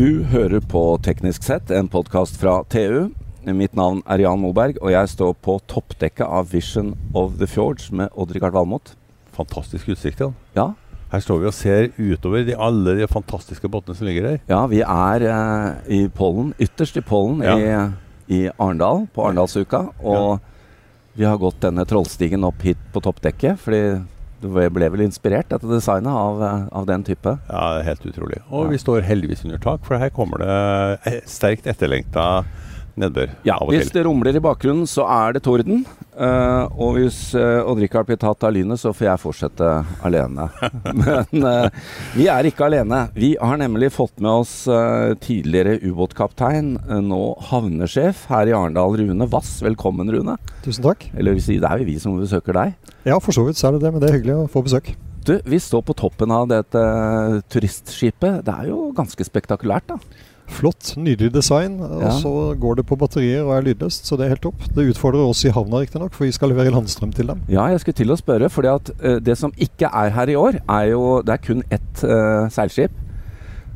Du hører på Teknisk sett, en podkast fra TU. Mitt navn er Jan Moberg, og jeg står på toppdekket av Vision of the Fjords med Odd-Rikard Valmot. Fantastisk utsikt. Ja. Ja, Her står vi og ser utover de, alle de fantastiske båtene som ligger her. ja, vi er eh, i Pollen, ytterst i Pollen i, i Arendal, på Arendalsuka. Og vi har gått denne trollstigen opp hit på toppdekket, fordi du ble vel inspirert, dette designet, av, eh, av den type. Ja, Helt utrolig. Og Ja. vi står heldigvis under tak, for her kommer det eh, sterkt etterlengta nedbør Ja, av og Hvis til. det rumler i bakgrunnen, så er det torden. Uh, og hvis uh, Odd-Rikard blir tatt av lynet, så får jeg fortsette alene. Men uh, vi er ikke alene. Vi har nemlig fått med oss uh, tidligere ubåtkaptein, nå havnesjef her i Arendal, Rune Vass. Velkommen, Rune. Tusen takk. Eller det er jo vi som besøker deg. Ja, for så vidt så er det det, men det er hyggelig å få besøk. Du, vi står på toppen av dette turistskipet. Det er jo ganske spektakulært, da. Flott, nydelig design. Ja. Og så går det på batterier og er lydløst, så det er helt topp. Det utfordrer oss i havna riktignok, for vi skal levere landstrøm til dem. Ja, jeg skulle til å spørre, for at eh, det som ikke er her i år, er jo Det er kun ett uh, seilskip.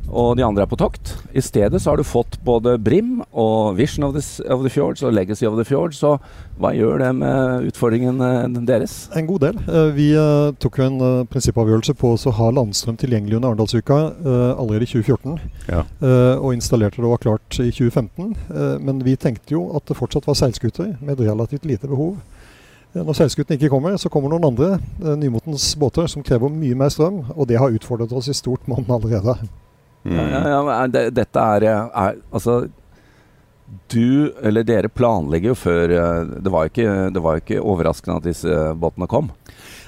Og de andre er på tokt. I stedet så har du fått både Brim og Vision of the, of the Fjords og Legacy of the Fjords. Så hva gjør det med utfordringen eh, deres? En god del. Eh, Vi eh, tok jo en prinsippavgjørelse på å ha landstrøm tilgjengelig under Arendalsuka eh, allerede i 2014. Ja. eh, Og installerte det og var klart i 2015. Eh, Men vi tenkte jo at det fortsatt var seilskuter med et relativt lite behov. Eh, Når seilskutene ikke kommer, så kommer noen andre nymotens båter som krever mye mer strøm, og det har utfordret oss i stort monn allerede. Ja, ja, ja, men det, dette er, eh, er Altså du, eller dere, planlegger jo før eh, Det var jo ikke, det var ikke overraskende at disse båtene kom.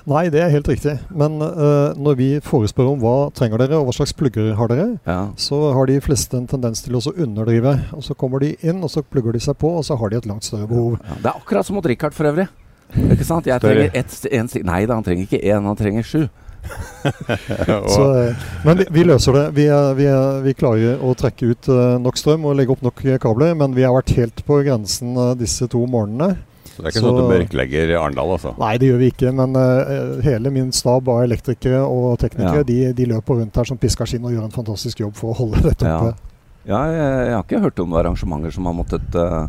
Nei, det er helt riktig. Men uh, når vi forespør om hva trenger dere, og hva slags plugger har dere, Ja. så har de fleste en tendens til å underdrive. Og så kommer de inn, og så plugger de seg på, og så har de et langt større behov. Ja, det er akkurat som mot Richard for øvrig. Ikke sant? Jeg trenger ett en, Nei da, han trenger ikke én, han trenger sju. Så, eh, men vi, vi løser det. Vi, er- vi, er- vi klarer å trekke ut eh, nok strøm og legge opp nok eh, kabler, men vi har vært helt på grensen disse to morgenene. Så det er ikke Så- sånn at du mørklegger Arendal, altså? Nei, det gjør vi ikke, men uh, hele min stab av elektrikere og teknikere, Ja. de, de løper rundt her som pisker skinn og gjør en fantastisk jobb for å holde dette Ja. oppe. Ja, jeg, jeg har ikke hørt om arrangementer som har måttet eh,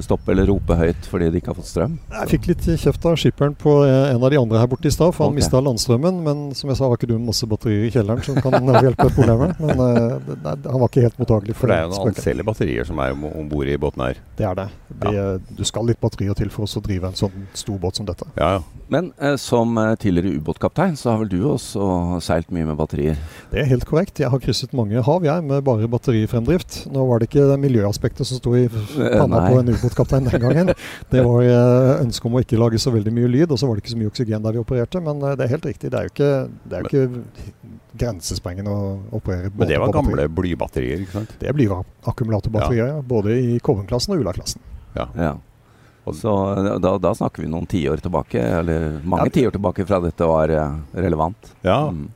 stoppe eller rope høyt fordi de ikke har fått strøm. Jeg fikk litt kjeft av skipperen på eh, en av de andre her borte i stad, for han okay. mista landstrømmen. Men som jeg sa, var ikke du masse batterier i kjelleren som kan hjelpe problemet? Men eh, det, nei, han var ikke helt mottagelig For for det er jo noen spøken. batterier som er om bord i båten her. Det er det. Vi, ja. Du skal litt batterier til for oss å drive en sånn stor båt som dette. Ja, ja. Men eh, som eh, tidligere ubåtkaptein, så har vel du også seilt mye med batterier? Det er helt korrekt. Jeg har krysset mange hav, jeg, med bare batterifremdrift. Nå var det ikke miljøaspektet som sto i panna nei. På en ubåtkaptein den gangen. Det var eh, ønsket om å ikke lage så veldig mye lyd, og så var det ikke så mye oksygen der vi opererte. Men eh, det er helt riktig. Det er jo ikke, det er jo ikke grensesprengende å operere Men det var gamle blybatterier, ikke sant? Det blir akkumulatorbatterier, ja. både i Koven-klassen og Ula-klassen. Ja. Ja. Så eh, da, da snakker vi noen tiår tilbake, eller mange Ja. tiår tilbake fra dette var relevant. ja. Mm.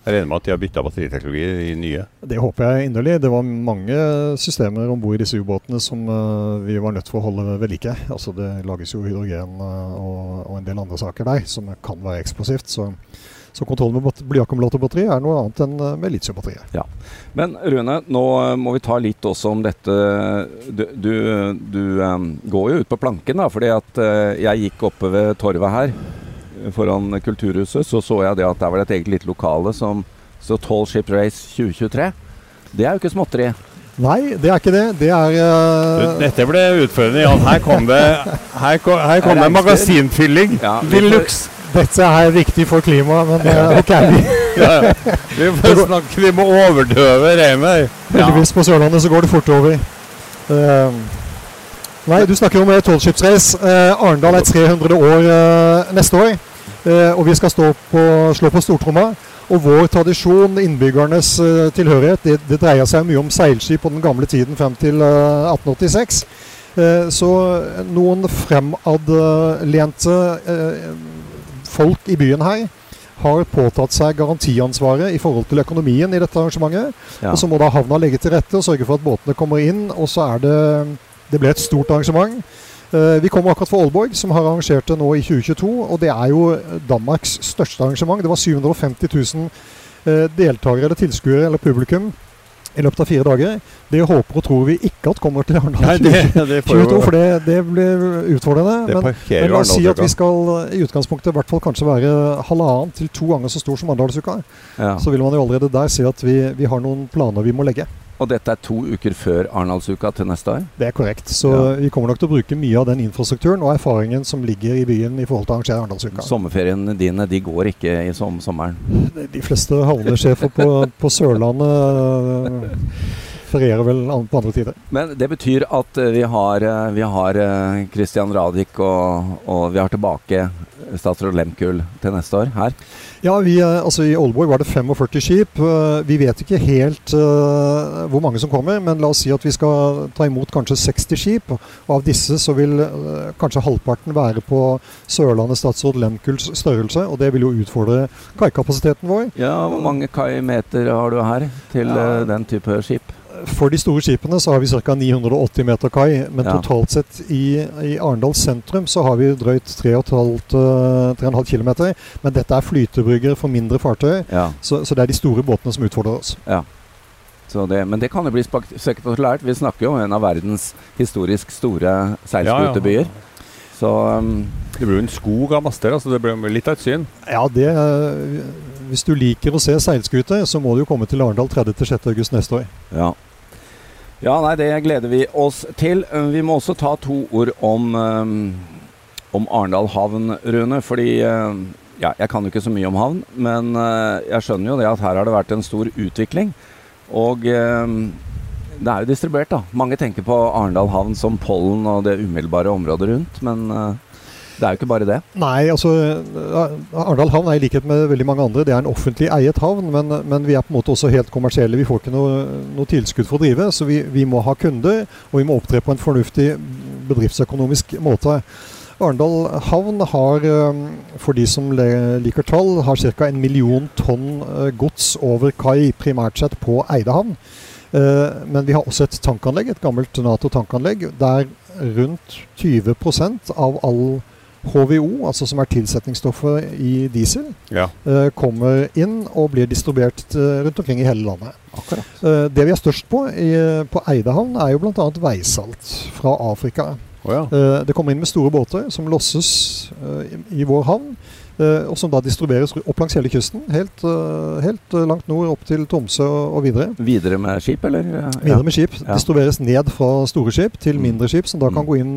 Jeg regner med at de har bytta batteriteknologi i nye. Det håper jeg inderlig. Det var mange systemer om bord i disse ubåtene som eh, vi var nødt til å holde ved like. Altså det lages jo hydrogen eh, og, og en del andre saker der som kan være eksplosivt. Så, så kontroll med bat- blyakkumulatorbatteri er noe annet enn eh, med litiumbatteriet. Men Rune, nå må vi ta litt også om dette Du, du, du um, går jo ut på planken, da, fordi at uh, jeg gikk oppe ved torvet her foran Kulturhuset, så så jeg det at der var det et eget lite lokale som så Tall Ship Race 2023. Det er jo ikke småtteri. Nei, det er ikke det. Det er Du, eh, Dette ble utfordrende, Jan. Her kom det, her kom, her kom det magasinfylling. Ja, vi De luxe. Dette er viktig for klimaet, men eh, ok. Vi, Ja, ja. Vi får snakke, vi må overdøve regnet heldigvis på Sørlandet så går det fort over. Uh, nei, du snakker om eh, tolvskipsrace. Uh, Arendal er 300 år eh, neste år. Eh, og vi skal stå på, slå på stortromma. Og vår tradisjon, innbyggernes eh, tilhørighet, det, det dreier seg mye om seilskip på den gamle tiden frem til eh, 1886. Eh, så noen fremadlente folk i byen her har påtatt seg garantiansvaret i forhold til økonomien i dette arrangementet. Ja. Og så må da havna legge til rette og sørge for at båtene kommer inn. Og så er det Det ble et stort arrangement. Eh, vi kommer akkurat fra Aalborg, som har arrangert det nå i 2022. Og det er jo Danmarks største arrangement. Det var 750 000 eh, deltakere eller tilskuere eller publikum i løpet av fire dager. Det håper og tror vi ikke at kommer til Arendal Nei, det, det får 22, jo for det, det blir utfordrende. Det Men, men la oss si at vi skal i utgangspunktet i hvert fall kanskje være halvannen til to ganger så stor som Arendalsuka. Ja. Så vil man jo allerede der si at vi, vi har noen planer vi må legge. Og dette er to uker før Arendalsuka til neste år? Det er korrekt. Så Ja. vi kommer nok til å bruke mye av den infrastrukturen og erfaringen som ligger i byen i forhold til å arrangere Arendalsuka. Sommerferiene dine de går ikke i som sommeren? De fleste havnesjefer på, på Sørlandet ferierer vel på andre tider. Men det betyr at eh, vi har, eh, vi har eh, Christian Radich og, og vi har tilbake statsråd Lemkuhl til neste år her. Ja, vi, altså I Aalborg var det 45 skip. Vi vet ikke helt uh, hvor mange som kommer, men la oss si at vi skal ta imot kanskje 60 skip. Og av disse så vil uh, kanskje halvparten være på Sørlandet statsråd Lemkuls størrelse. Og det vil jo utfordre kaikapasiteten vår. Ja, Hvor mange kaimeter har du her til Ja. den type skip? For de store skipene så har vi ca. 980 meter kai, men Ja. totalt sett i, i Arendal sentrum så har vi drøyt 3,5 eh, 3,5 km. Men dette er flytebrygger for mindre fartøy, Ja, så, så det er de store båtene som utfordrer oss. så det, Men det kan jo bli spek- spektakulært. Vi snakker jo om en av verdens historisk store seilskutebyer. Så um, Det blir jo en skog av master, altså det blir litt av et syn. Ja, det Hvis du liker å se seilskuter, så må du jo komme til Arendal 30.6. august neste år. ja. Ja, nei, det gleder vi oss til. Eh, Vi må også ta to ord om, um, om Arendal havn, Rune. Fordi eh, ja, jeg kan jo ikke så mye om havn, men eh, jeg skjønner jo det at her har det vært en stor utvikling. Og eh, det er jo distribuert, da. Mange tenker på Arendal havn som pollen og det umiddelbare området rundt, men eh, det er jo ikke bare det. Nei, altså eh, Arendal havn er i likhet med veldig mange andre. Det er en offentlig eiet havn, men, men vi er på en måte også helt kommersielle. Vi får ikke noe, noe tilskudd for å drive, så vi, vi må ha kunder, og vi må opptre på en fornuftig bedriftsøkonomisk måte. Arendal havn har, eh, for de som liker tall, har ca. en million tonn eh, gods over kai, primært sett på Eidehavn. Eh, Men vi har også et tankanlegg, et gammelt Nato-tankanlegg, der rundt 20% av all HVO, altså som er tilsetningsstoffet i diesel, Ja. eh, kommer inn og blir distribuert eh, rundt omkring i hele landet. Akkurat. Eh, Det vi er størst på i, på Eidehavn, er jo bl.a. veisalt fra Afrika. Oh, ja. Eh, Det kommer inn med store båter som losses eh, i i vår havn. eh, Og som da distribueres opp langs hele kysten, helt, helt langt nord opp til Tromsø og videre. Videre med skip, eller? Ja. Videre med skip. Ja. Distribueres ned fra store skip til Mm. mindre skip, som da kan Mm. gå inn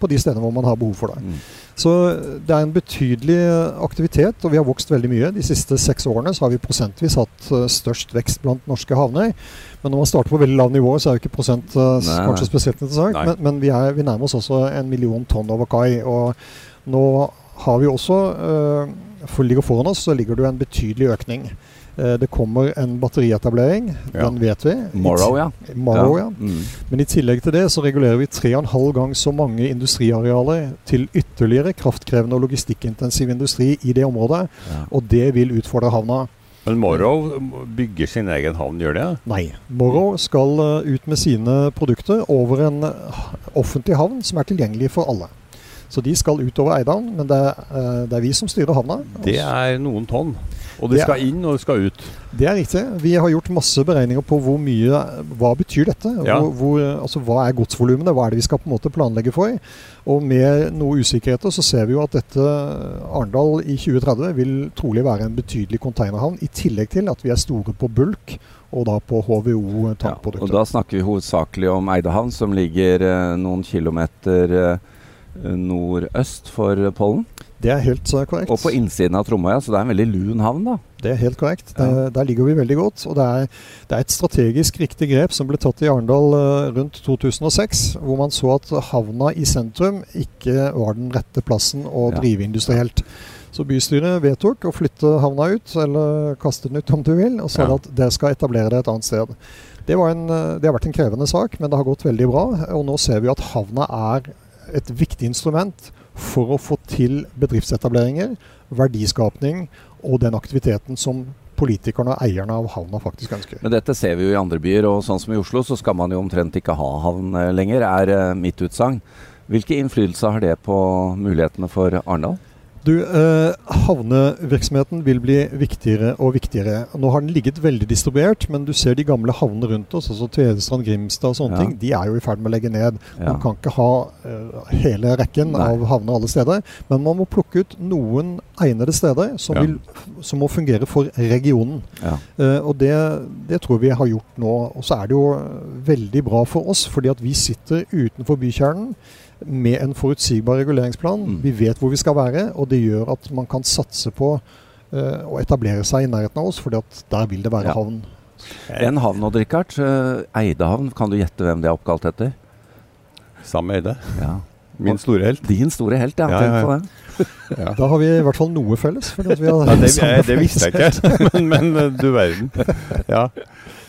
på de stedene hvor man har behov for det. Mm. Så det er en betydelig aktivitet, og vi har vokst veldig mye. De siste seks årene så har vi prosentvis hatt eh, størst vekst blant norske havner. Men når man starter på veldig lavt nivå, så er jo ikke prosent eh, Nei, kanskje nei. spesielt interessant. Men, men vi, er, vi nærmer oss også en million tonn over kai. Og nå har vi også, eh, for ligger foran oss, så ligger det jo en betydelig økning. Eh, det kommer en batterietablering, Ja. den vet vi. Morrow, ja. Morrow, ja. Mm. Men i tillegg til det så regulerer vi tre og en halv gang så mange industriarealer til ytterligere kraftkrevende og logistikkintensiv industri i det området. Ja. Og det vil utfordre havna. Men Morrow bygger sin egen havn, gjør det? Nei. Morrow skal eh, ut med sine produkter over en eh, offentlig havn som er tilgjengelig for alle. Så de skal utover Eidan men det er, det er vi som styrer havna. Det er noen tonn. Og er- skal inn, og det skal ut. Det er riktig. Vi har gjort masse beregninger på hvor mye Hva betyr dette? Ja. Hvor, hvor, altså, hva er godsvolumene? Hva er det vi skal på en måte planlegge for? Og med noe usikkerheter så ser vi jo at dette Arendal i 2030 vil trolig være en betydelig konteinerhavn. i tillegg til at vi er store på bulk og da på Ja, og da snakker vi hovedsakelig om Eidehavn, som ligger eh, noen kilometer eh, nordøst for Pollen. Det er helt korrekt. Og på innsiden av Tromøya, så det er en veldig lun havn, da. Det er helt korrekt. Ja. Der, der ligger vi veldig godt. Og det er, det er et strategisk riktig grep som ble tatt i Arendal eh, rundt 2006, hvor man så at havna i sentrum ikke var den rette plassen å Ja. drive industrielt. Så bystyret vedtok å flytte havna ut, eller kaste den ut om du vil, og sa Ja. at dere skal etablere det et annet sted. Det, var en, eh, det har vært en krevende sak, men det har gått veldig bra. Og nå ser vi at havna er et viktig instrument for å få til bedriftsetableringer, verdiskapning og den aktiviteten som politikerne og eierne av havna faktisk ønsker. Men dette ser vi jo i andre byer, og sånn som i Oslo, så skal man jo omtrent ikke ha havn eh, lenger, er eh, mitt utsagn. Hvilke innflytelser har det på mulighetene for Arendal? Du, eh, Havnevirksomheten vil bli viktigere og viktigere. Nå har den ligget veldig distribuert, men du ser de gamle havnene rundt oss, altså Tvedestrand, Grimstad og sånne Ja. ting, de er jo i ferd med å legge ned. Ja. Man kan ikke ha eh, hele rekken Nei. av havner alle steder, men man må plukke ut noen egnede steder som, Ja. vil, som må fungere for regionen. Ja. Eh, og det, det tror vi har gjort nå. Og så er det jo veldig bra for oss, fordi at vi sitter utenfor bykjernen med en forutsigbar reguleringsplan. Mm. Vi vet hvor vi skal være, og det gjør at man kan satse på uh, å etablere seg i nærheten av oss, fordi at der vil det være Ja. havn. En havn, og Rikard. eh, Eidehavn. Kan du gjette hvem det er oppkalt etter? Sam Eide. Ja. Min store helt. Din store helt, ja. Ja, ja, på ja. det. Ja. Da har vi i hvert fall noe felles. Fordi at vi har Ja, det, samme det visste jeg ikke, men, men eh, du verden. Ja.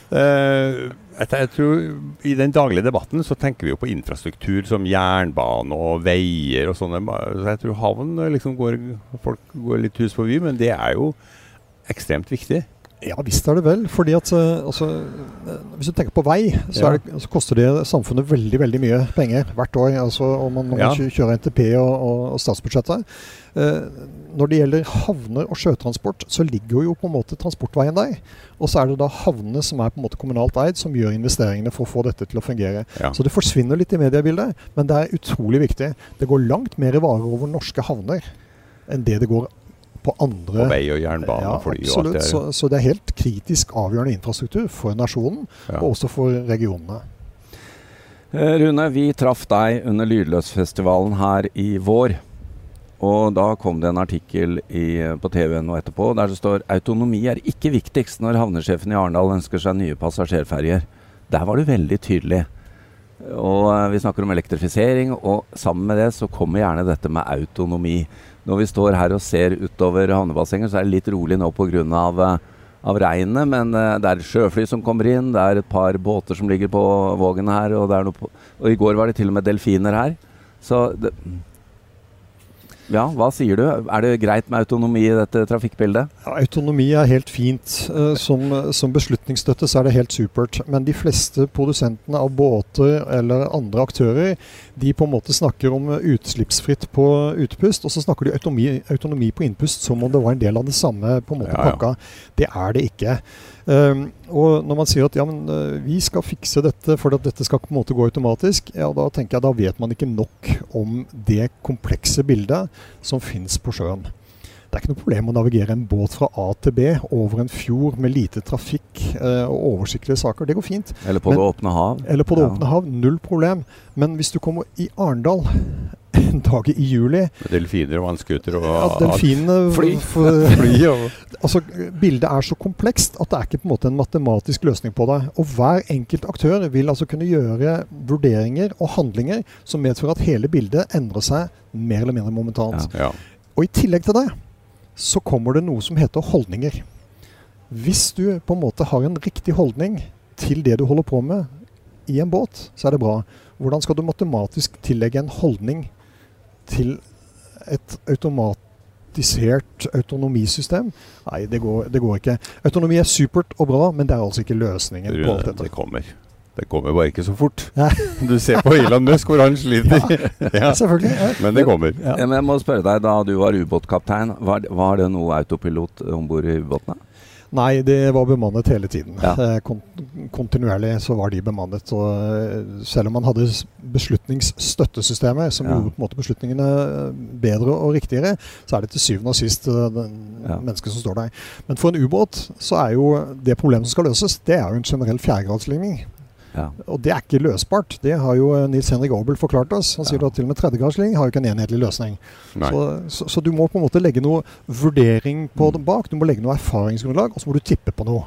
Eh, jeg, tror I den daglige debatten så tenker vi jo på infrastruktur som jernbane og veier og sånne. Så jeg tror havn eh, liksom går Folk går litt hus forbi, men det er jo ekstremt viktig. Ja visst er det vel. fordi at eh, altså, eh, Hvis du tenker på vei, så, det, så koster det samfunnet veldig veldig mye penger hvert år. altså om man, når man Ja. kjører NTP og, og, og statsbudsjettet. Eh, når det gjelder havner og sjøtransport, så ligger jo på en måte transportveien der. Og så er det da havnene som er på en måte kommunalt eid, som gjør investeringene for å få dette til å fungere. Ja. Så det forsvinner litt i mediebildet, men det er utrolig viktig. Det går langt mer varer over norske havner enn det det går på andre På vei og jernbane ja, og fly. og alt absolutt. det Så, så det er helt kritisk avgjørende infrastruktur for nasjonen, Ja. og også for regionene. Eh, Rune, vi traff deg under Lydløsfestivalen her i vår. Og da kom det en artikkel i, på TV-en og etterpå der det står 'Autonomi er ikke viktigst når havnesjefen i Arendal ønsker seg nye passasjerferjer'. Der var du veldig tydelig. Og eh, vi snakker om elektrifisering, og sammen med det så kommer gjerne dette med autonomi. Når vi står her og ser utover havnebassenget, så er det litt rolig nå pga. Uh, av regnet, men eh, det er sjøfly som kommer inn, det er et par båter som ligger på Vågen her, og, på, og i går var det til og med delfiner her. Så det, ja, hva sier du? Er det greit med autonomi i dette trafikkbildet? Ja, autonomi er helt fint. Eh, Som, som beslutningsstøtte så er det helt supert. Men de fleste produsentene av båter eller andre aktører, de på en måte snakker om utslippsfritt på utpust, og så snakker de autonomi, autonomi på innpust som om det var en del av det samme på en måte Ja, ja. pakka. Det er det ikke. Um, og når man sier at ja, men uh, vi skal fikse dette for at dette skal på en måte gå automatisk, ja, da tenker jeg da vet man ikke nok om det komplekse bildet som finnes på sjøen. Det er ikke noe problem å navigere en båt fra A til B over en fjord med lite trafikk eh, og oversiktlige saker. Det går fint. Eller på Men- det åpne hav? Eller på det Ja. åpne hav. Null problem. Men hvis du kommer i Arendal en dag i juli Med delfiner og vannskuter og at delfine, Fly. fly og Altså, Bildet er så komplekst at det er ikke på en måte en matematisk løsning på det. Og hver enkelt aktør vil altså kunne gjøre vurderinger og handlinger som medfører at hele bildet endrer seg mer eller mindre momentant. Ja. Og i tillegg til det så kommer det noe som heter holdninger. Hvis du på en måte har en riktig holdning til det du holder på med i en båt, så er det bra. Hvordan skal du matematisk tillegge en holdning til et automatisert autonomisystem? Nei, det går, det går ikke. Autonomi er supert og bra, men det er altså ikke løsningen på alt dette. det kommer. Det kommer bare ikke så fort. Ja. Du ser på Elon Musk hvor han sliter. Ja. Selvfølgelig. Ja. Men det kommer. Men jeg må spørre deg, da du var ubåtkaptein, var, var det noe autopilot om bord i ubåtene? Nei, det var bemannet hele tiden. Ja. Eh, Kon kontinuerlig så var de bemannet. Og eh, selv om man hadde beslutningsstøttesystemet som Ja. gjorde på en måte beslutningene eh, bedre og riktigere, så er det til syvende og sist den Ja. mennesket som står der. Men for en ubåt så er jo det problemet som skal løses, det er jo en generell fjerdegradsligning. Ja. Og det er ikke løsbart. Det har jo eh, Nils Henrik Aabel forklart oss. Han sier Ja. at til og med tredjegradsligning har jo ikke en enhetlig løsning. Så, så, så du må på en måte legge noe vurdering på den bak. Du må legge noe erfaringsgrunnlag, og så må du tippe på noe.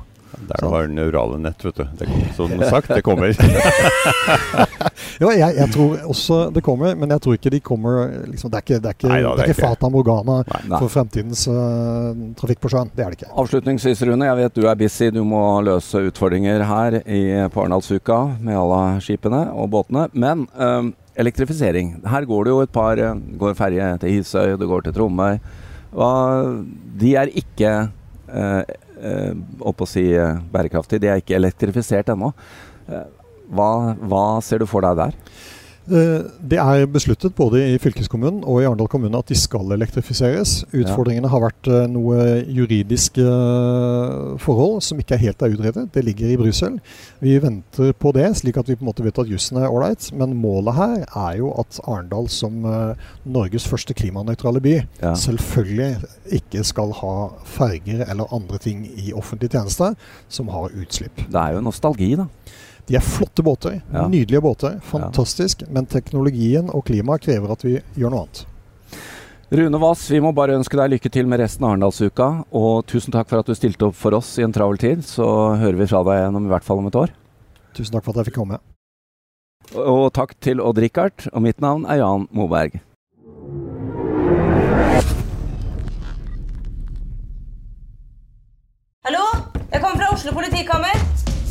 Der du var neurale nett, vet du. Det, som sagt, det kommer. jo, jeg, jeg tror også det kommer, men jeg tror ikke de kommer liksom, Det er ikke, det er ikke, Nei da, det det er ikke Fata Morgana Nei. for fremtidens uh, trafikk på sjøen. Det er det ikke. Avslutningsvis, Rune. Jeg vet du er busy. Du må løse utfordringer her i, på Arendalsuka med alle skipene og båtene. Men um, elektrifisering. Her går det jo et par øh, går ferje til Hisøy, det går til Tromøy. De er ikke opp å si bærekraftig. bærekraftige. De er ikke elektrifisert ennå. Eh, hva, hva ser du for deg der? Eh, det er besluttet både i fylkeskommunen og i Arendal kommune at de skal elektrifiseres. Utfordringene har vært eh, noe juridiske eh, forhold som ikke er helt er utredet. Det ligger i Brussel. Vi venter på det, slik at vi på en måte vet at jussen er ålreit. Men målet her er jo at Arendal som Norges første klimanøytrale by ja. selvfølgelig ikke skal ha ferger eller andre ting i offentlig tjeneste som har utslipp. Det er jo nostalgi, da. De er flotte båter. Ja. Nydelige båter. Fantastisk. Men teknologien og klimaet krever at vi gjør noe annet. Rune Wass, vi må bare ønske deg lykke til med resten av Arendalsuka. Og tusen takk for at du stilte opp for oss i en travel tid. Så hører vi fra deg gjennom i hvert fall om et år. Tusen takk for at jeg fikk komme. Og takk til Odd-Rikard. Og mitt navn er Jan Moberg.